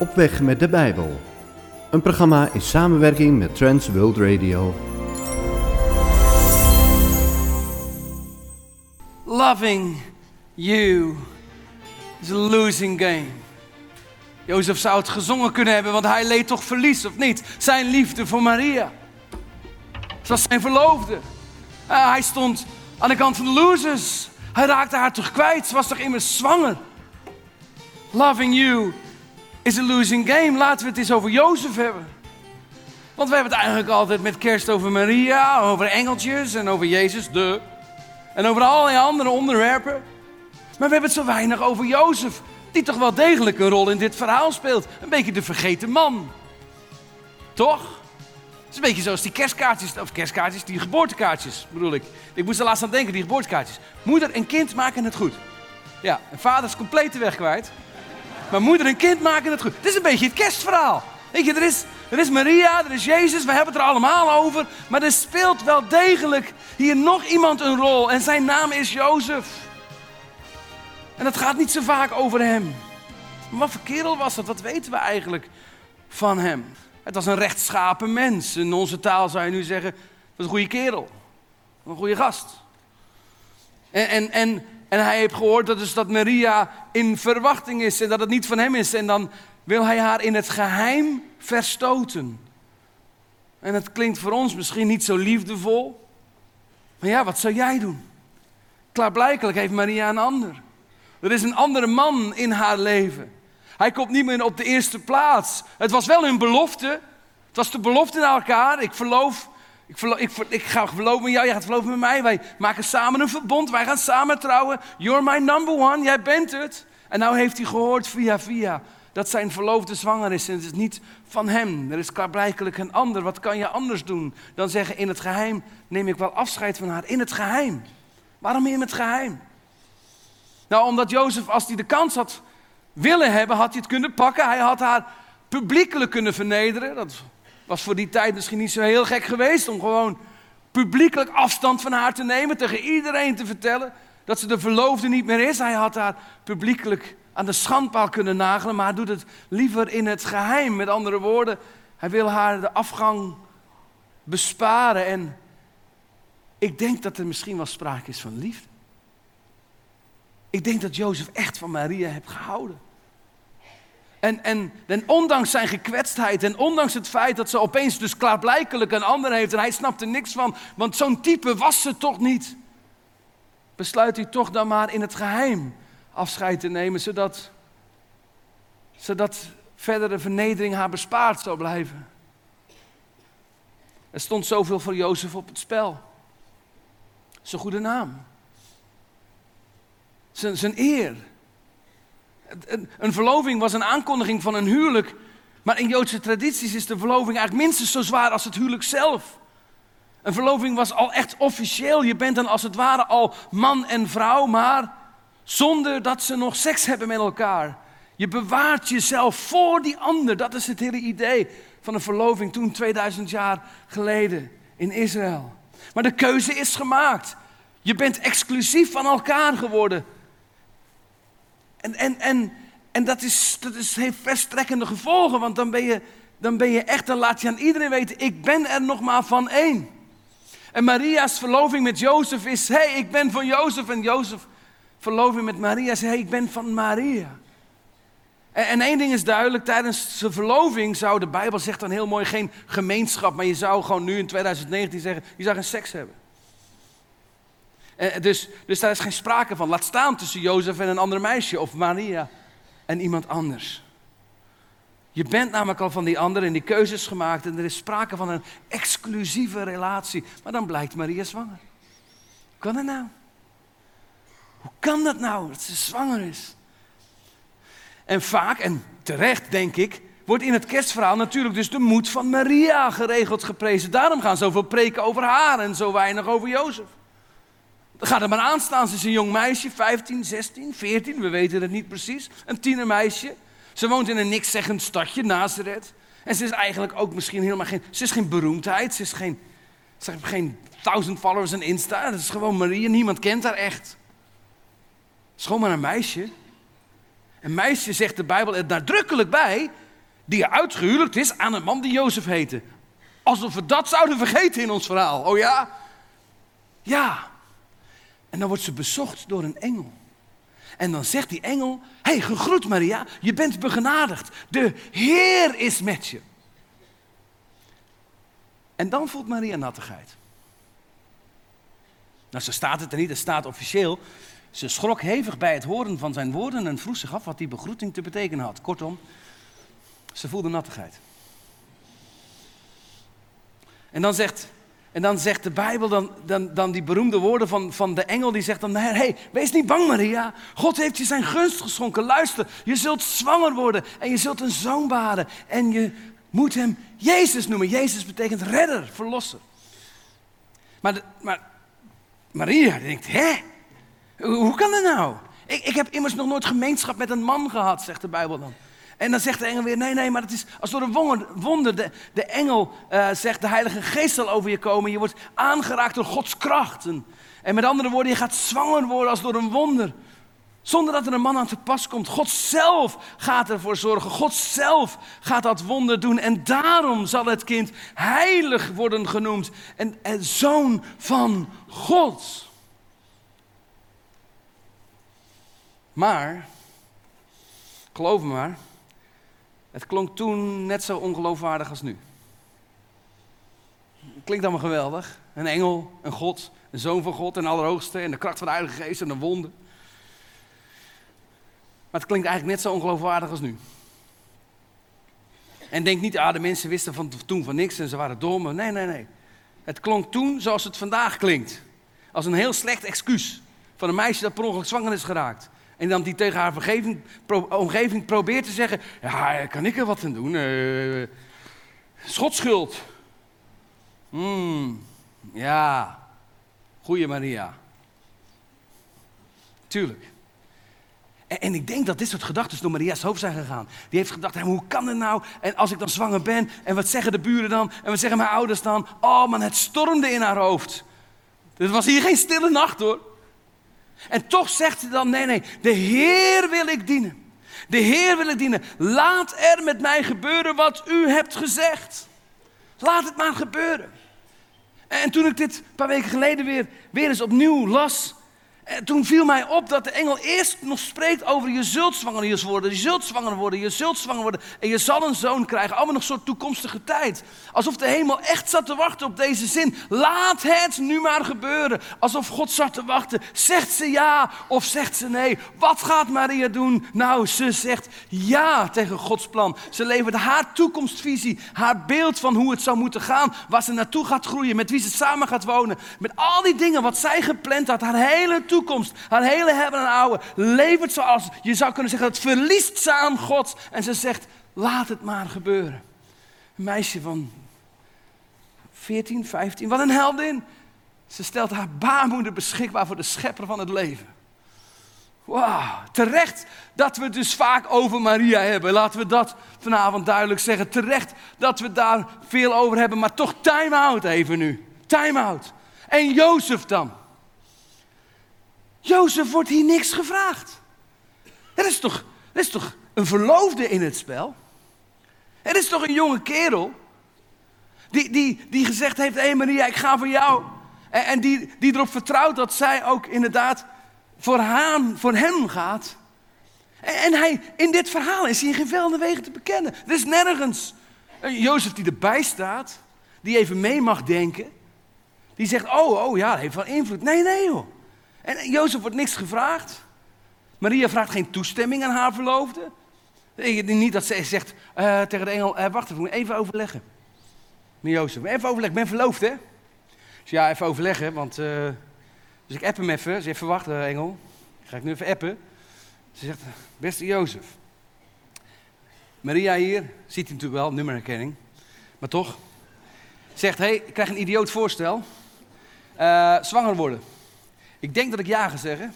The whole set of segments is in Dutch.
Op weg met de Bijbel. Een programma in samenwerking met Trans World Radio. Loving you is a losing game. Jozef zou het gezongen kunnen hebben, want hij leed toch verlies, of niet? Zijn liefde voor Maria. Ze was zijn verloofde. Uh, hij stond aan de kant van de losers. Hij raakte haar toch kwijt. Ze was toch immers zwanger. Loving you is a losing game. Laten we het eens over Jozef hebben. Want we hebben het eigenlijk altijd met kerst over Maria, over engeltjes en over Jezus, de. En over allerlei andere onderwerpen. Maar we hebben het zo weinig over Jozef, die toch wel degelijk een rol in dit verhaal speelt. Een beetje de vergeten man. Toch? Het is een beetje zoals die kerstkaartjes, of kerstkaartjes, die geboortekaartjes bedoel ik. Ik moest er laatst aan denken, die geboortekaartjes. Moeder en kind maken het goed. Ja, en vader is compleet de weg kwijt. Maar moeder en kind maken het goed. Het is een beetje het kerstverhaal. Weet je, er is, er is Maria, er is Jezus, we hebben het er allemaal over. Maar er speelt wel degelijk hier nog iemand een rol. En zijn naam is Jozef. En het gaat niet zo vaak over hem. Maar wat voor kerel was dat? Wat weten we eigenlijk van hem? Het was een rechtschapen mens. In onze taal zou je nu zeggen, was een goede kerel. Een goede gast. En, en, en, en hij heeft gehoord dat, dus dat Maria in verwachting is en dat het niet van hem is. En dan wil hij haar in het geheim verstoten. En het klinkt voor ons misschien niet zo liefdevol. Maar ja, wat zou jij doen? Klaarblijkelijk heeft Maria een ander. Er is een andere man in haar leven. Hij komt niet meer op de eerste plaats. Het was wel een belofte. Het was de belofte naar elkaar. Ik verloof, ik, ik, ik ga verloven met jou, jij gaat verloven met mij. Wij maken samen een verbond, wij gaan samen trouwen. You're my number one, jij bent het. En nou heeft hij gehoord via via dat zijn verloofde zwanger is. En het is niet van hem. Er is klaarblijkelijk een ander. Wat kan je anders doen dan zeggen in het geheim neem ik wel afscheid van haar. In het geheim. Waarom in het geheim? Nou, omdat Jozef, als hij de kans had willen hebben, had hij het kunnen pakken. Hij had haar publiekelijk kunnen vernederen. Dat was voor die tijd misschien niet zo heel gek geweest om gewoon publiekelijk afstand van haar te nemen, tegen iedereen te vertellen dat ze de verloofde niet meer is. Hij had haar publiekelijk aan de schandpaal kunnen nagelen, maar hij doet het liever in het geheim. Met andere woorden, hij wil haar de afgang besparen. En ik denk dat er misschien wel sprake is van liefde. Ik denk dat Jozef echt van Maria heeft gehouden. En, en, en ondanks zijn gekwetstheid en ondanks het feit dat ze opeens dus klaarblijkelijk een ander heeft en hij snapt er niks van, want zo'n type was ze toch niet, besluit hij toch dan maar in het geheim afscheid te nemen, zodat, zodat verdere vernedering haar bespaard zou blijven. Er stond zoveel voor Jozef op het spel. Zijn goede naam. Zijn, zijn eer. Een verloving was een aankondiging van een huwelijk. Maar in Joodse tradities is de verloving eigenlijk minstens zo zwaar als het huwelijk zelf. Een verloving was al echt officieel. Je bent dan als het ware al man en vrouw, maar zonder dat ze nog seks hebben met elkaar. Je bewaart jezelf voor die ander. Dat is het hele idee van een verloving toen 2000 jaar geleden in Israël. Maar de keuze is gemaakt. Je bent exclusief van elkaar geworden. En, en, en, en dat, is, dat is, heeft verstrekkende gevolgen, want dan ben, je, dan ben je echt, dan laat je aan iedereen weten, ik ben er nog maar van één. En Maria's verloving met Jozef is, hé, hey, ik ben van Jozef. En Jozef verloving met Maria is, hé, hey, ik ben van Maria. En, en één ding is duidelijk, tijdens de verloving zou, de Bijbel zegt dan heel mooi, geen gemeenschap, maar je zou gewoon nu in 2019 zeggen, je zou geen seks hebben. Eh, dus, dus daar is geen sprake van. Laat staan tussen Jozef en een ander meisje of Maria en iemand anders. Je bent namelijk al van die ander en die keuzes gemaakt en er is sprake van een exclusieve relatie. Maar dan blijkt Maria zwanger. Hoe kan dat nou? Hoe kan dat nou dat ze zwanger is? En vaak, en terecht denk ik, wordt in het kerstverhaal natuurlijk dus de moed van Maria geregeld geprezen. Daarom gaan zoveel preken over haar en zo weinig over Jozef. Dan gaat er maar aan staan. Ze is een jong meisje, 15, 16, 14, we weten het niet precies. Een tienermeisje. Ze woont in een nikszeggend stadje, Nazareth. En ze is eigenlijk ook misschien helemaal geen... Ze is geen beroemdheid, ze is geen... Ze heeft geen duizend followers en Insta. Dat is gewoon Maria, niemand kent haar echt. Het is gewoon maar een meisje. Een meisje zegt de Bijbel er nadrukkelijk bij... die uitgehuwelijkd is aan een man die Jozef heette. Alsof we dat zouden vergeten in ons verhaal. Oh ja? Ja. En dan wordt ze bezocht door een engel. En dan zegt die engel: hey, gegroet Maria, je bent begenadigd. De Heer is met je. En dan voelt Maria nattigheid. Nou, zo staat het er niet, het staat officieel. Ze schrok hevig bij het horen van zijn woorden en vroeg zich af wat die begroeting te betekenen had. Kortom, ze voelde nattigheid. En dan zegt, en dan zegt de Bijbel, dan, dan, dan die beroemde woorden van, van de engel, die zegt dan, hé, hey, wees niet bang Maria. God heeft je zijn gunst geschonken. Luister, je zult zwanger worden en je zult een zoon baren. En je moet hem Jezus noemen. Jezus betekent redder, verlosser. Maar, maar Maria denkt, hè? Hoe kan dat nou? Ik, ik heb immers nog nooit gemeenschap met een man gehad, zegt de Bijbel dan. En dan zegt de engel weer, nee, nee, maar het is als door een wonder. De, de engel uh, zegt, de Heilige Geest zal over je komen. Je wordt aangeraakt door Gods kracht. En, en met andere woorden, je gaat zwanger worden als door een wonder. Zonder dat er een man aan te pas komt. God zelf gaat ervoor zorgen. God zelf gaat dat wonder doen. En daarom zal het kind heilig worden genoemd. En, en zoon van God. Maar, geloof me maar, het klonk toen net zo ongeloofwaardig als nu. Klinkt allemaal geweldig. Een engel, een God, een zoon van God, een allerhoogste en de kracht van de Heilige Geest en een wonder. Maar het klinkt eigenlijk net zo ongeloofwaardig als nu. En denk niet, ah, de mensen wisten van toen van niks en ze waren dom. Nee, nee, nee. Het klonk toen zoals het vandaag klinkt. Als een heel slecht excuus van een meisje dat per ongeluk zwanger is geraakt. En dan die tegen haar vergeving, omgeving probeert te zeggen: Ja, kan ik er wat aan doen? Uh, schotschuld. Hmm, ja, goeie Maria. Tuurlijk. En, en, ik denk dat dit soort gedachten door Maria's hoofd zijn gegaan. Die heeft gedacht, hoe kan het nou? En als ik dan zwanger ben, en wat zeggen de buren dan? En wat zeggen mijn ouders dan? Oh man, het stormde in haar hoofd. Het was hier geen stille nacht hoor. En toch zegt hij dan, nee, nee, de Heer wil ik dienen. De Heer wil ik dienen. Laat er met mij gebeuren wat u hebt gezegd. Laat het maar gebeuren. En toen ik dit een paar weken geleden weer, weer eens opnieuw las, en toen viel mij op dat de engel eerst nog spreekt over je zult zwanger worden, je zult zwanger worden, je zult zwanger worden en je zal een zoon krijgen. Allemaal nog een soort toekomstige tijd. Alsof de hemel echt zat te wachten op deze zin. Laat het nu maar gebeuren. Alsof God zat te wachten. Zegt ze ja of zegt ze nee? Wat gaat Maria doen? Nou, ze zegt ja tegen Gods plan. Ze levert haar toekomstvisie, haar beeld van hoe het zou moeten gaan, waar ze naartoe gaat groeien, met wie ze samen gaat wonen. Met al die dingen wat zij gepland had, haar hele toekomst haar hele hebben en oude, levert zoals je zou kunnen zeggen, het verliest ze aan God. En ze zegt, laat het maar gebeuren. Een meisje van 14, 15, wat een heldin. Ze stelt haar baarmoeder beschikbaar voor de schepper van het leven. Wauw, terecht dat we het dus vaak over Maria hebben. Laten we dat vanavond duidelijk zeggen. Terecht dat we daar veel over hebben, maar toch time out even nu. Time out. En Jozef dan? Jozef wordt hier niks gevraagd. Er is toch, is toch een verloofde in het spel? Er is toch een jonge kerel die, die, die gezegd heeft, hé hey Maria, ik ga voor jou. En, en, die, die erop vertrouwt dat zij ook inderdaad voor, haar, hem gaat. En, en hij, in dit verhaal is hij in geen velden wegen te bekennen. Er is nergens een Jozef die erbij staat, die even mee mag denken. Die zegt, oh, oh ja, dat heeft wel invloed. Nee, nee joh. En Jozef wordt niks gevraagd. Maria vraagt geen toestemming aan haar verloofde. Niet dat ze zegt uh, tegen de engel, uh, wacht even, even overleggen. Met Jozef, even overleggen, ik ben verloofd hè. Dus ja, even overleggen, want... Uh, dus ik app hem even, ze heeft verwacht, engel. Ga ik nu even appen. Ze zegt, beste Jozef. Maria hier, ziet hij natuurlijk wel, nummerherkenning. Maar toch. Zegt, hé, hey, ik krijg een idioot voorstel. zwanger worden. Ik denk dat ik ja ga zeggen.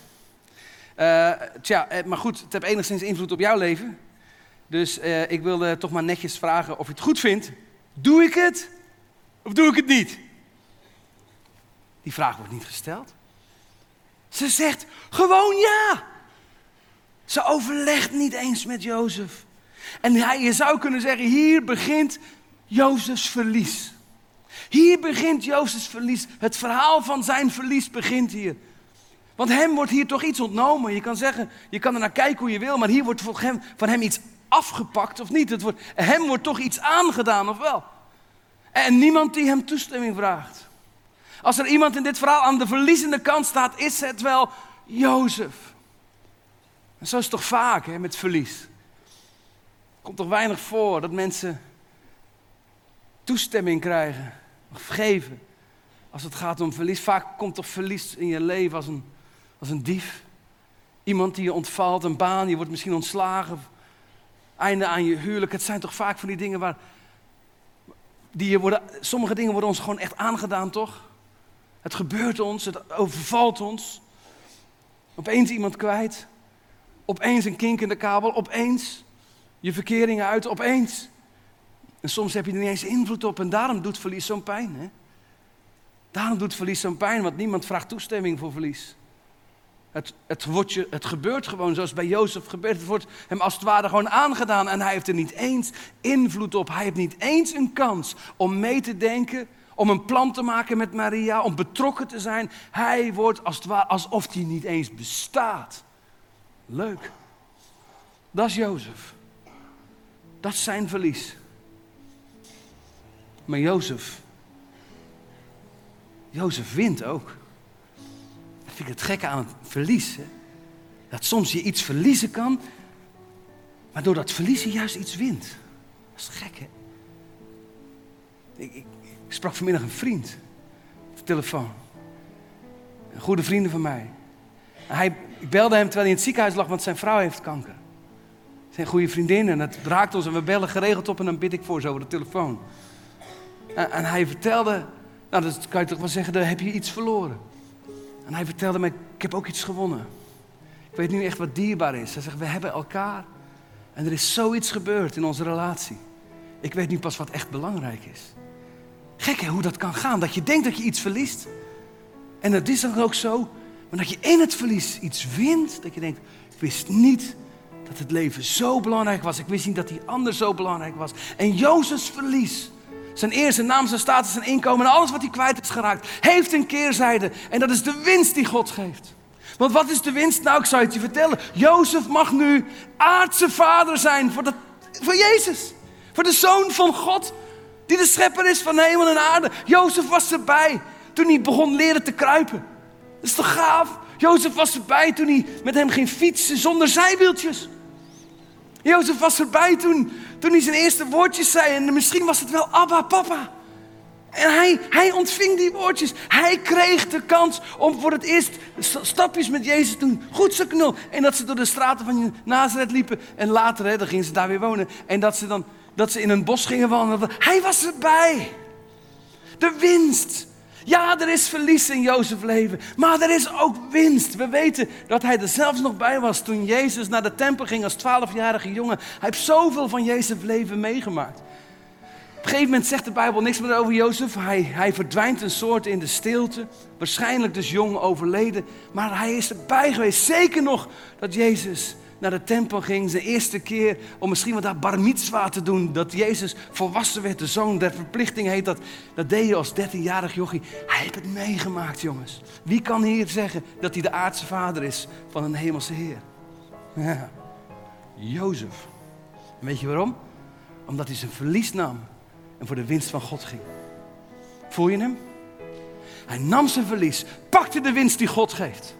Uh, tja, eh, maar goed, het heeft enigszins invloed op jouw leven. Dus uh, ik wilde toch maar netjes vragen of je het goed vindt. Doe ik het of doe ik het niet? Die vraag wordt niet gesteld. Ze zegt gewoon ja. Ze overlegt niet eens met Jozef. En hij, je zou kunnen zeggen, hier begint Jozefs verlies. Hier begint Jozefs verlies. Het verhaal van zijn verlies begint hier. Want hem wordt hier toch iets ontnomen. Je kan zeggen, je kan er naar kijken hoe je wil, maar hier wordt van hem, van hem iets afgepakt of niet. Het wordt, hem wordt toch iets aangedaan, of wel? En niemand die hem toestemming vraagt. Als er iemand in dit verhaal aan de verliezende kant staat, is het wel Jozef. En zo is het toch vaak hè, met verlies. Komt toch weinig voor dat mensen toestemming krijgen of geven als het gaat om verlies. Vaak komt toch verlies in je leven als een, als een dief. Iemand die je ontvalt, een baan, je wordt misschien ontslagen. Einde aan je huwelijk. Het zijn toch vaak van die dingen waar. Die je worden, sommige dingen worden ons gewoon echt aangedaan, toch? Het gebeurt ons, het overvalt ons. Opeens iemand kwijt. Opeens een kink in de kabel. Opeens je verkeringen uit. Opeens. En soms heb je er niet eens invloed op. En daarom doet verlies zo'n pijn. Hè? Daarom doet verlies zo'n pijn, want niemand vraagt toestemming voor verlies. Het, het, het gebeurt gewoon zoals bij Jozef gebeurt. Het wordt hem als het ware gewoon aangedaan. En hij heeft er niet eens invloed op. Hij heeft niet eens een kans om mee te denken. Om een plan te maken met Maria. Om betrokken te zijn. Hij wordt als het alsof hij niet eens bestaat. Leuk. Dat is Jozef. Dat is zijn verlies. Maar Jozef. Jozef wint ook vind ik het gekke aan het verliezen. Dat soms je iets verliezen kan, maar door dat verliezen juist iets wint. Dat is gek, hè? Ik, sprak vanmiddag een vriend op de telefoon. Een goede vriend van mij. hij, ik belde hem terwijl hij in het ziekenhuis lag, want zijn vrouw heeft kanker. Zijn goede vriendin en het raakt ons en we bellen geregeld op en dan bid ik voor ze over de telefoon. En, en hij vertelde, nou dat kan je toch wel zeggen, daar heb je iets verloren. En hij vertelde me, ik heb ook iets gewonnen. Ik weet nu echt wat dierbaar is. Hij zegt, we hebben elkaar. En er is zoiets gebeurd in onze relatie. Ik weet nu pas wat echt belangrijk is. Gek hè, hoe dat kan gaan. Dat je denkt dat je iets verliest. En dat is dan ook zo. Maar dat je in het verlies iets wint. Dat je denkt, ik wist niet dat het leven zo belangrijk was. Ik wist niet dat die ander zo belangrijk was. En Jozefs verlies zijn eerste naam, zijn status, zijn inkomen en alles wat hij kwijt is geraakt, heeft een keerzijde. En dat is de winst die God geeft. Want wat is de winst? Nou, ik zou het je vertellen. Jozef mag nu aardse vader zijn voor, de, voor Jezus. Voor de zoon van God, die de schepper is van hemel en aarde. Jozef was erbij toen hij begon leren te kruipen. Dat is toch gaaf? Jozef was erbij toen hij met hem ging fietsen zonder zijwieltjes. Jozef was erbij toen, toen hij zijn eerste woordjes zei. En misschien was het wel Abba, papa. En hij, hij ontving die woordjes. Hij kreeg de kans om voor het eerst stapjes met Jezus te doen. Goed zo knul. En dat ze door de straten van Nazareth liepen. En later, hè, gingen ze daar weer wonen. En dat ze dan dat ze in een bos gingen wandelen. Hij was erbij. De winst ja, er is verlies in Jozefs leven, maar er is ook winst. We weten dat hij er zelfs nog bij was toen Jezus naar de tempel ging als twaalfjarige jongen. Hij heeft zoveel van Jozefs leven meegemaakt. Op een gegeven moment zegt de Bijbel niks meer over Jozef. Hij, hij verdwijnt een soort in de stilte. Waarschijnlijk dus jong overleden. Maar hij is erbij geweest. Zeker nog dat Jezus naar de tempel ging, zijn eerste keer, om misschien wat daar bar mitzwa te doen. Dat Jezus volwassen werd, de zoon der verplichting heet dat. Dat deed je als 13-jarig jochie. Hij heeft het meegemaakt, jongens. Wie kan hier zeggen dat hij de aardse vader is van een hemelse Heer? Ja, Jozef. Weet je waarom? Omdat hij zijn verlies nam en voor de winst van God ging. Voel je hem? Hij nam zijn verlies, pakte de winst die God geeft.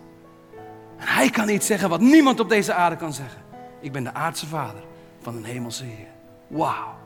En hij kan iets zeggen wat niemand op deze aarde kan zeggen. Ik ben de aardse vader van een hemelse Heer. Wauw.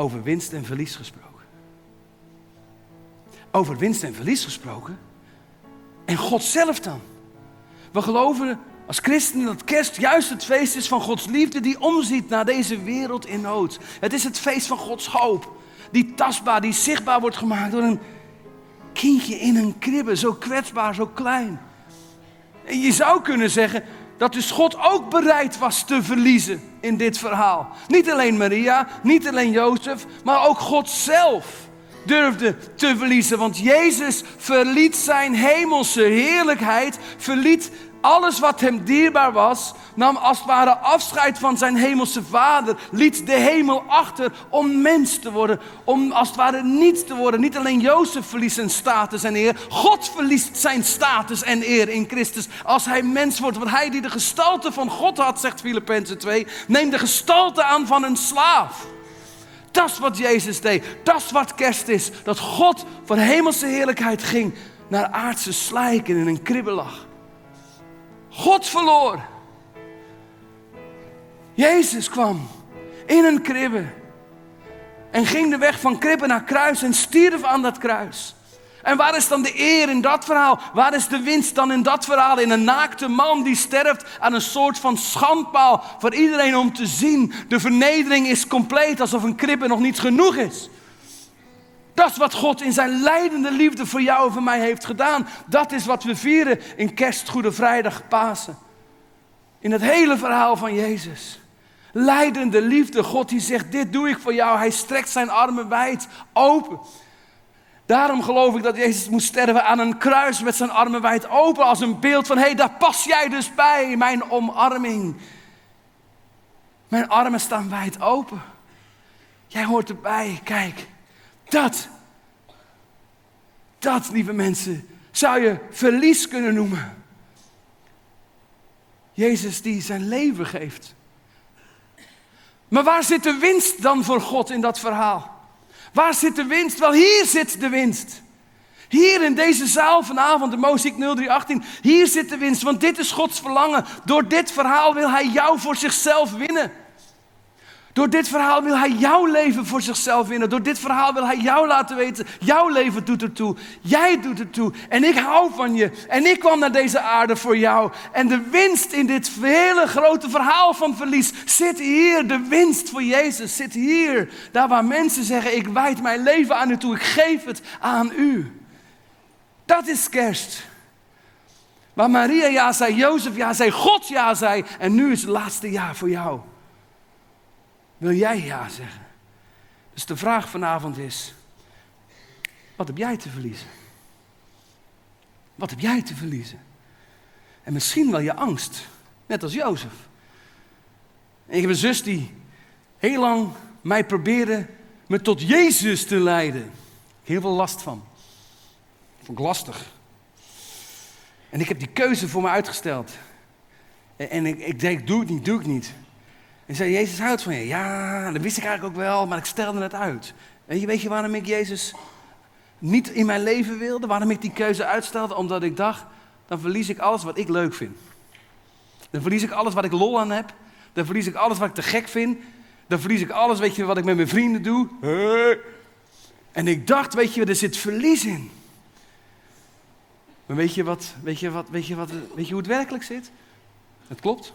Over winst en verlies gesproken. Over winst en verlies gesproken. En God zelf dan. We geloven als christenen dat kerst juist het feest is van Gods liefde die omziet naar deze wereld in nood. Het is het feest van Gods hoop. Die tastbaar, die zichtbaar wordt gemaakt door een kindje in een kribbe. Zo kwetsbaar, zo klein. En je zou kunnen zeggen dat dus God ook bereid was te verliezen in dit verhaal. Niet alleen Maria, niet alleen Jozef, maar ook God zelf durfde te verliezen. Want Jezus verliet zijn hemelse heerlijkheid, verliet alles wat hem dierbaar was, nam als het ware afscheid van zijn hemelse vader, liet de hemel achter om mens te worden, om als het ware niets te worden. Niet alleen Jozef verliest zijn status en eer, God verliest zijn status en eer in Christus als hij mens wordt. Want hij die de gestalte van God had, zegt Filippenzen 2, neemt de gestalte aan van een slaaf. Dat is wat Jezus deed. Dat is wat kerst is. Dat God van hemelse heerlijkheid ging naar aardse slijken in een kribbelach. God verloor. Jezus kwam in een kribbe en ging de weg van kribbe naar kruis en stierf aan dat kruis. En waar is dan de eer in dat verhaal? Waar is de winst dan in dat verhaal? In een naakte man die sterft aan een soort van schandpaal voor iedereen om te zien. De vernedering is compleet alsof een kribbe nog niet genoeg is. Dat is wat God in zijn leidende liefde voor jou en voor mij heeft gedaan. Dat is wat we vieren in Kerst, Goede Vrijdag, Pasen. In het hele verhaal van Jezus. Leidende liefde, God die zegt, dit doe ik voor jou. Hij strekt zijn armen wijd open. Daarom geloof ik dat Jezus moest sterven aan een kruis met zijn armen wijd open. Als een beeld van, hé, hey, daar pas jij dus bij, mijn omarming. Mijn armen staan wijd open. Jij hoort erbij, kijk. Dat, dat, lieve mensen, zou je verlies kunnen noemen. Jezus die zijn leven geeft. Maar waar zit de winst dan voor God in dat verhaal? Waar zit de winst? Wel, hier zit de winst. Hier in deze zaal vanavond, de Moziek 0318, hier zit de winst. Want dit is Gods verlangen. Door dit verhaal wil Hij jou voor zichzelf winnen. Door dit verhaal wil hij jouw leven voor zichzelf winnen. Door dit verhaal wil hij jou laten weten, jouw leven doet ertoe. Jij doet ertoe. En ik hou van je. En ik kwam naar deze aarde voor jou. En de winst in dit hele grote verhaal van verlies zit hier. De winst voor Jezus zit hier. Daar waar mensen zeggen, ik wijd mijn leven aan u toe. Ik geef het aan u. Dat is kerst. Waar Maria ja zei, Jozef ja zei, God ja zei. En nu is het laatste jaar voor jou. Wil jij ja zeggen? Dus de vraag vanavond is: wat heb jij te verliezen? Wat heb jij te verliezen? En misschien wel je angst, net als Jozef. Ik heb een zus die heel lang mij probeerde me tot Jezus te leiden. Heel veel last van. Vond ik lastig. En ik heb die keuze voor me uitgesteld. En, en ik, ik denk, doe het niet, doe ik niet. En zei, Jezus houdt van je. Ja, dat wist ik eigenlijk ook wel, maar ik stelde het uit. Weet je, weet je waarom ik Jezus niet in mijn leven wilde? Waarom ik die keuze uitstelde? Omdat ik dacht, dan verlies ik alles wat ik leuk vind. Dan verlies ik alles wat ik lol aan heb. Dan verlies ik alles wat ik te gek vind. Dan verlies ik alles, weet je, wat ik met mijn vrienden doe. En ik dacht, weet je, er zit verlies in. Maar weet je, wat, weet, je wat, weet, je wat, weet je hoe het werkelijk zit? Het klopt.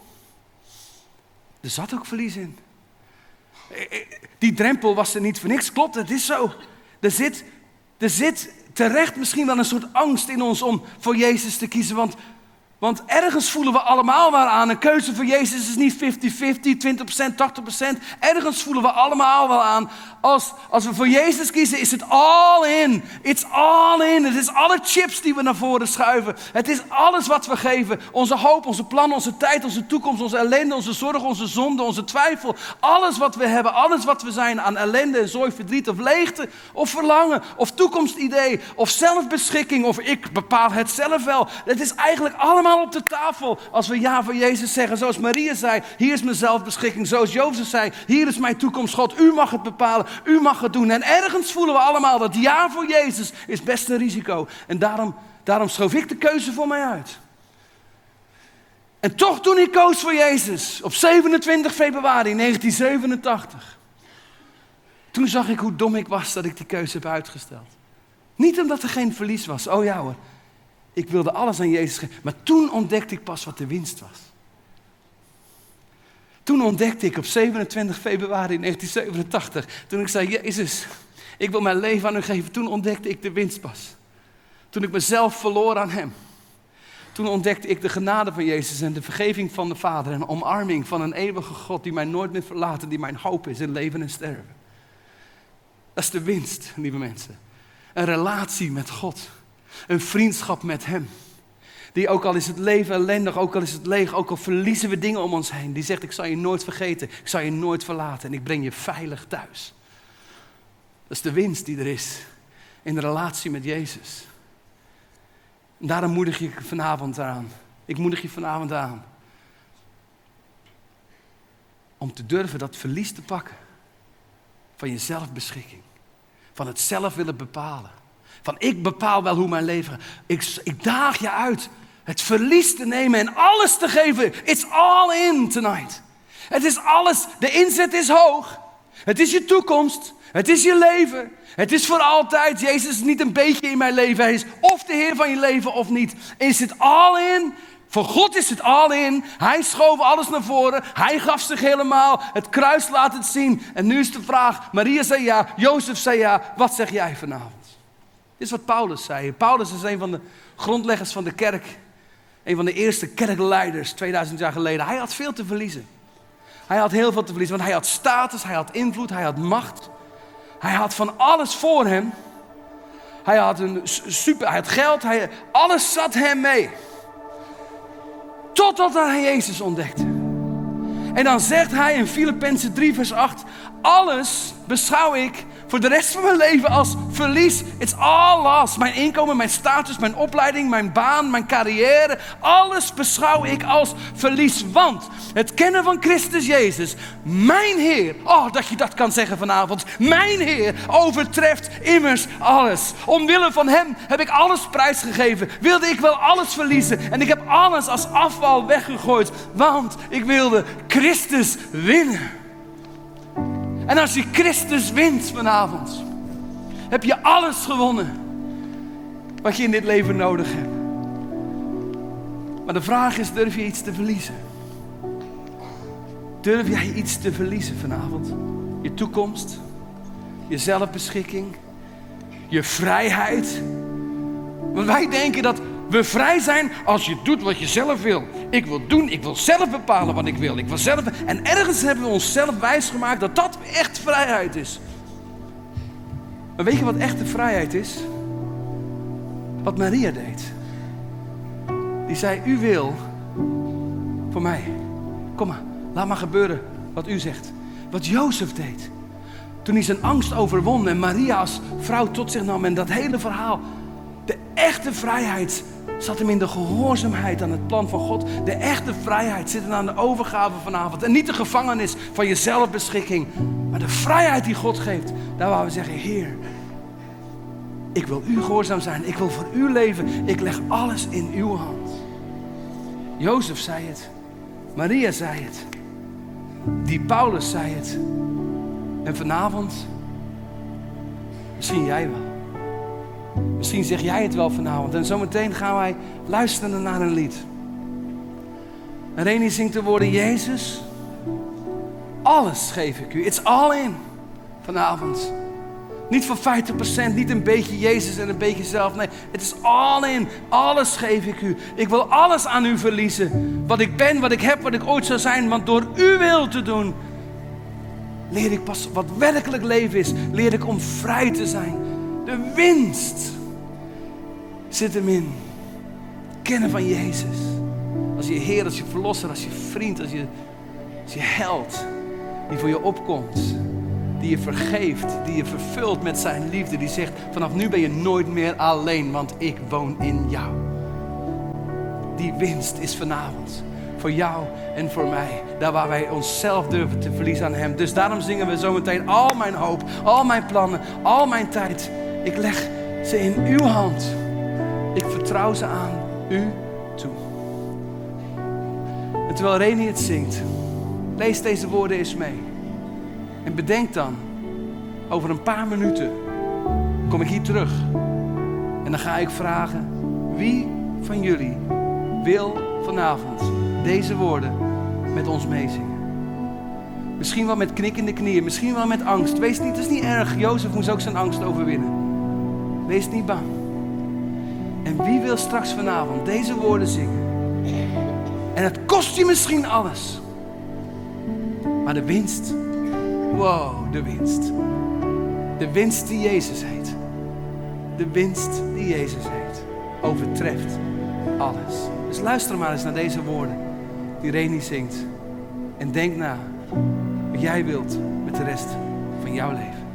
Er zat ook verlies in. Die drempel was er niet voor niks. Klopt, het is zo. Er zit, er zit terecht misschien wel een soort angst in ons om voor Jezus te kiezen. Want want ergens voelen we allemaal wel aan. Een keuze voor Jezus is niet 50-50, 20%, 80%. Ergens voelen we allemaal wel aan. Als, als we voor Jezus kiezen, is het all in. It's all in. Het is alle chips die we naar voren schuiven. Het is alles wat we geven. Onze hoop, onze plannen, onze tijd, onze toekomst, onze ellende, onze zorg, onze zonde, onze twijfel. Alles wat we hebben, alles wat we zijn aan ellende en zorg, verdriet of leegte. Of verlangen, of toekomstidee, of zelfbeschikking. Of ik bepaal het zelf wel. Het is eigenlijk allemaal op de tafel als we ja voor Jezus zeggen. Zoals Maria zei, hier is mijn zelfbeschikking. Zoals Jozef zei, hier is mijn toekomst. God, u mag het bepalen, u mag het doen. En ergens voelen we allemaal dat ja voor Jezus is best een risico. En daarom, daarom schoof ik de keuze voor mij uit. En toch toen ik koos voor Jezus op 27 februari 1987 Toen zag ik hoe dom ik was dat ik die keuze heb uitgesteld. Niet omdat er geen verlies was. Oh ja hoor. Ik wilde alles aan Jezus geven. Maar toen ontdekte ik pas wat de winst was. Toen ontdekte ik op 27 februari 1987, toen ik zei, Jezus, ik wil mijn leven aan u geven. Toen ontdekte ik de winst pas. Toen ik mezelf verloor aan Hem. Toen ontdekte ik de genade van Jezus en de vergeving van de Vader en de omarming van een eeuwige God die mij nooit meer verlaat die mijn hoop is in leven en sterven. Dat is de winst, lieve mensen. Een relatie met God. Een vriendschap met Hem. Die ook al is het leven ellendig, ook al is het leeg, ook al verliezen we dingen om ons heen. Die zegt, ik zal je nooit vergeten, ik zal je nooit verlaten en ik breng je veilig thuis. Dat is de winst die er is in de relatie met Jezus. Daarom moedig je vanavond aan. Ik moedig je vanavond aan. Om te durven dat verlies te pakken. Van je zelfbeschikking. Van het zelf willen bepalen. Van ik bepaal wel hoe mijn leven. Ik, ik daag je uit het verlies te nemen en alles te geven. It's all in tonight. Het is alles. De inzet is hoog. Het is je toekomst. Het is je leven. Het is voor altijd. Jezus is niet een beetje in mijn leven. Hij is of de Heer van je leven of niet. Is het all in? Voor God is het all in. Hij schoof alles naar voren. Hij gaf zich helemaal. Het kruis laat het zien. En nu is de vraag: Maria zei ja, Jozef zei ja. Wat zeg jij vanavond? Dit is wat Paulus zei. Paulus is een van de grondleggers van de kerk. Een van de eerste kerkleiders 2000 jaar geleden. Hij had veel te verliezen. Hij had heel veel te verliezen, want hij had status, hij had invloed, hij had macht. Hij had van alles voor hem. Hij had, een super, hij had geld, hij, alles zat hem mee. Totdat hij Jezus ontdekte. En dan zegt hij in Filippenzen 3, vers 8: Alles beschouw ik voor de rest van mijn leven als verlies. It's all lost. Mijn inkomen, mijn status, mijn opleiding, mijn baan, mijn carrière. Alles beschouw ik als verlies. Want het kennen van Christus Jezus, mijn Heer. Oh, dat je dat kan zeggen vanavond. Mijn Heer overtreft immers alles. Omwille van Hem heb ik alles prijsgegeven. Wilde ik wel alles verliezen. En ik heb alles als afval weggegooid. Want ik wilde Christus winnen. En als je Christus wint vanavond, heb je alles gewonnen wat je in dit leven nodig hebt. Maar de vraag is, durf je iets te verliezen? Durf jij iets te verliezen vanavond? Je toekomst, je zelfbeschikking, je vrijheid. Want wij denken dat we vrij zijn als je doet wat je zelf wil. Ik wil doen, ik wil zelf bepalen wat ik wil. Ik wil zelf... En ergens hebben we onszelf wijsgemaakt dat dat echt vrijheid is. Maar weet je wat echte vrijheid is? Wat Maria deed. Die zei, u wil voor mij. Kom maar, laat maar gebeuren wat u zegt. Wat Jozef deed. Toen hij zijn angst overwon en Maria als vrouw tot zich nam en dat hele verhaal. De echte vrijheid zat hem in de gehoorzaamheid aan het plan van God. De echte vrijheid zit hem aan de overgave vanavond. En niet de gevangenis van je zelfbeschikking, maar de vrijheid die God geeft. Daar waar we zeggen, Heer, ik wil u gehoorzaam zijn. Ik wil voor u leven. Ik leg alles in uw hand. Jozef zei het. Maria zei het. Die Paulus zei het. En vanavond, misschien jij wel. Misschien zeg jij het wel vanavond. En zometeen gaan wij luisteren naar een lied. En Reni zingt de woorden: Jezus, alles geef ik u. It's all in vanavond. Niet voor 50%, niet een beetje Jezus en een beetje zelf. Nee, het is all in. Alles geef ik u. Ik wil alles aan u verliezen. Wat ik ben, wat ik heb, wat ik ooit zou zijn. Want door uw wil te doen, leer ik pas wat werkelijk leven is. Leer ik om vrij te zijn. De winst zit hem in kennen van Jezus. Als je Heer, als je Verlosser, als je vriend, als je, als je held die voor je opkomt. Die je vergeeft, die je vervult met zijn liefde. Die zegt, vanaf nu ben je nooit meer alleen, want ik woon in jou. Die winst is vanavond voor jou en voor mij. Daar waar wij onszelf durven te verliezen aan Hem. Dus daarom zingen we zometeen al mijn hoop, al mijn plannen, al mijn tijd. Ik leg ze in uw hand. Ik vertrouw ze aan u toe. En terwijl Reni het zingt, lees deze woorden eens mee. En bedenk dan over een paar minuten kom ik hier terug. En dan ga ik vragen, wie van jullie wil vanavond deze woorden met ons meezingen? Misschien wel met knikkende knieën, misschien wel met angst. Wees niet, het is niet erg. Jozef moest ook zijn angst overwinnen. Wees niet bang. En wie wil straks vanavond deze woorden zingen? En het kost je misschien alles. Maar de winst, wow, de winst. De winst die Jezus heet. De winst die Jezus heet. Overtreft alles. Dus luister maar eens naar deze woorden die Reni zingt. En denk na wat jij wilt met de rest van jouw leven.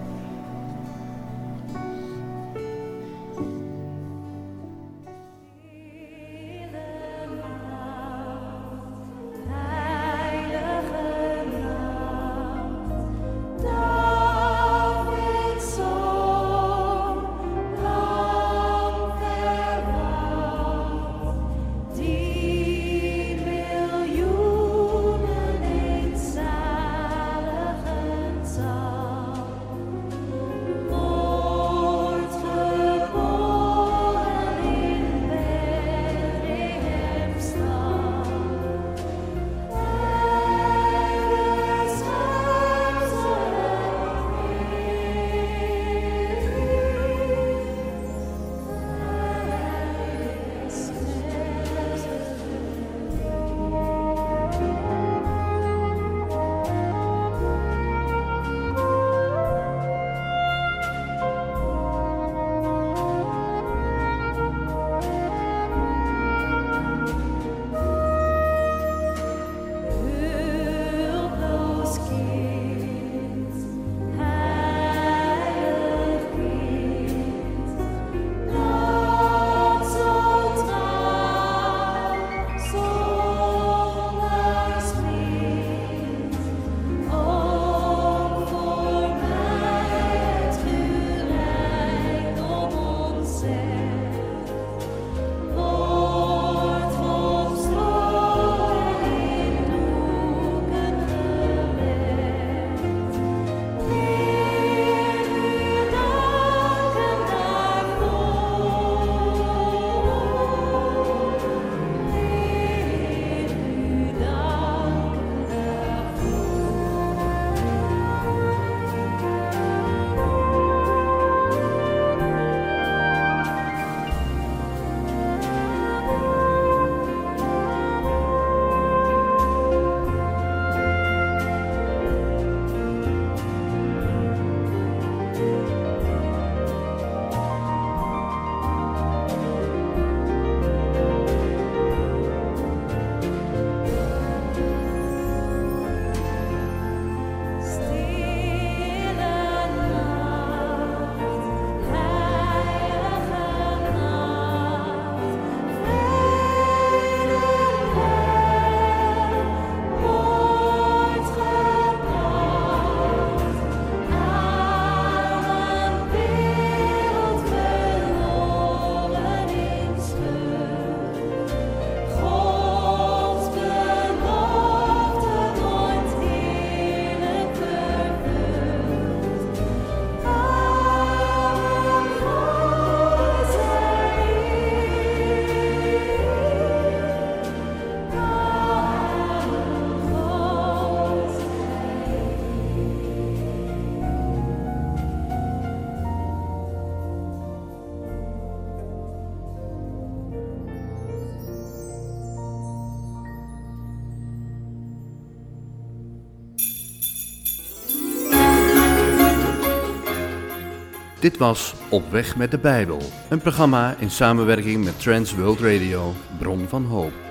Dit was Op weg met de Bijbel, een programma in samenwerking met Trans World Radio, Bron van Hoop.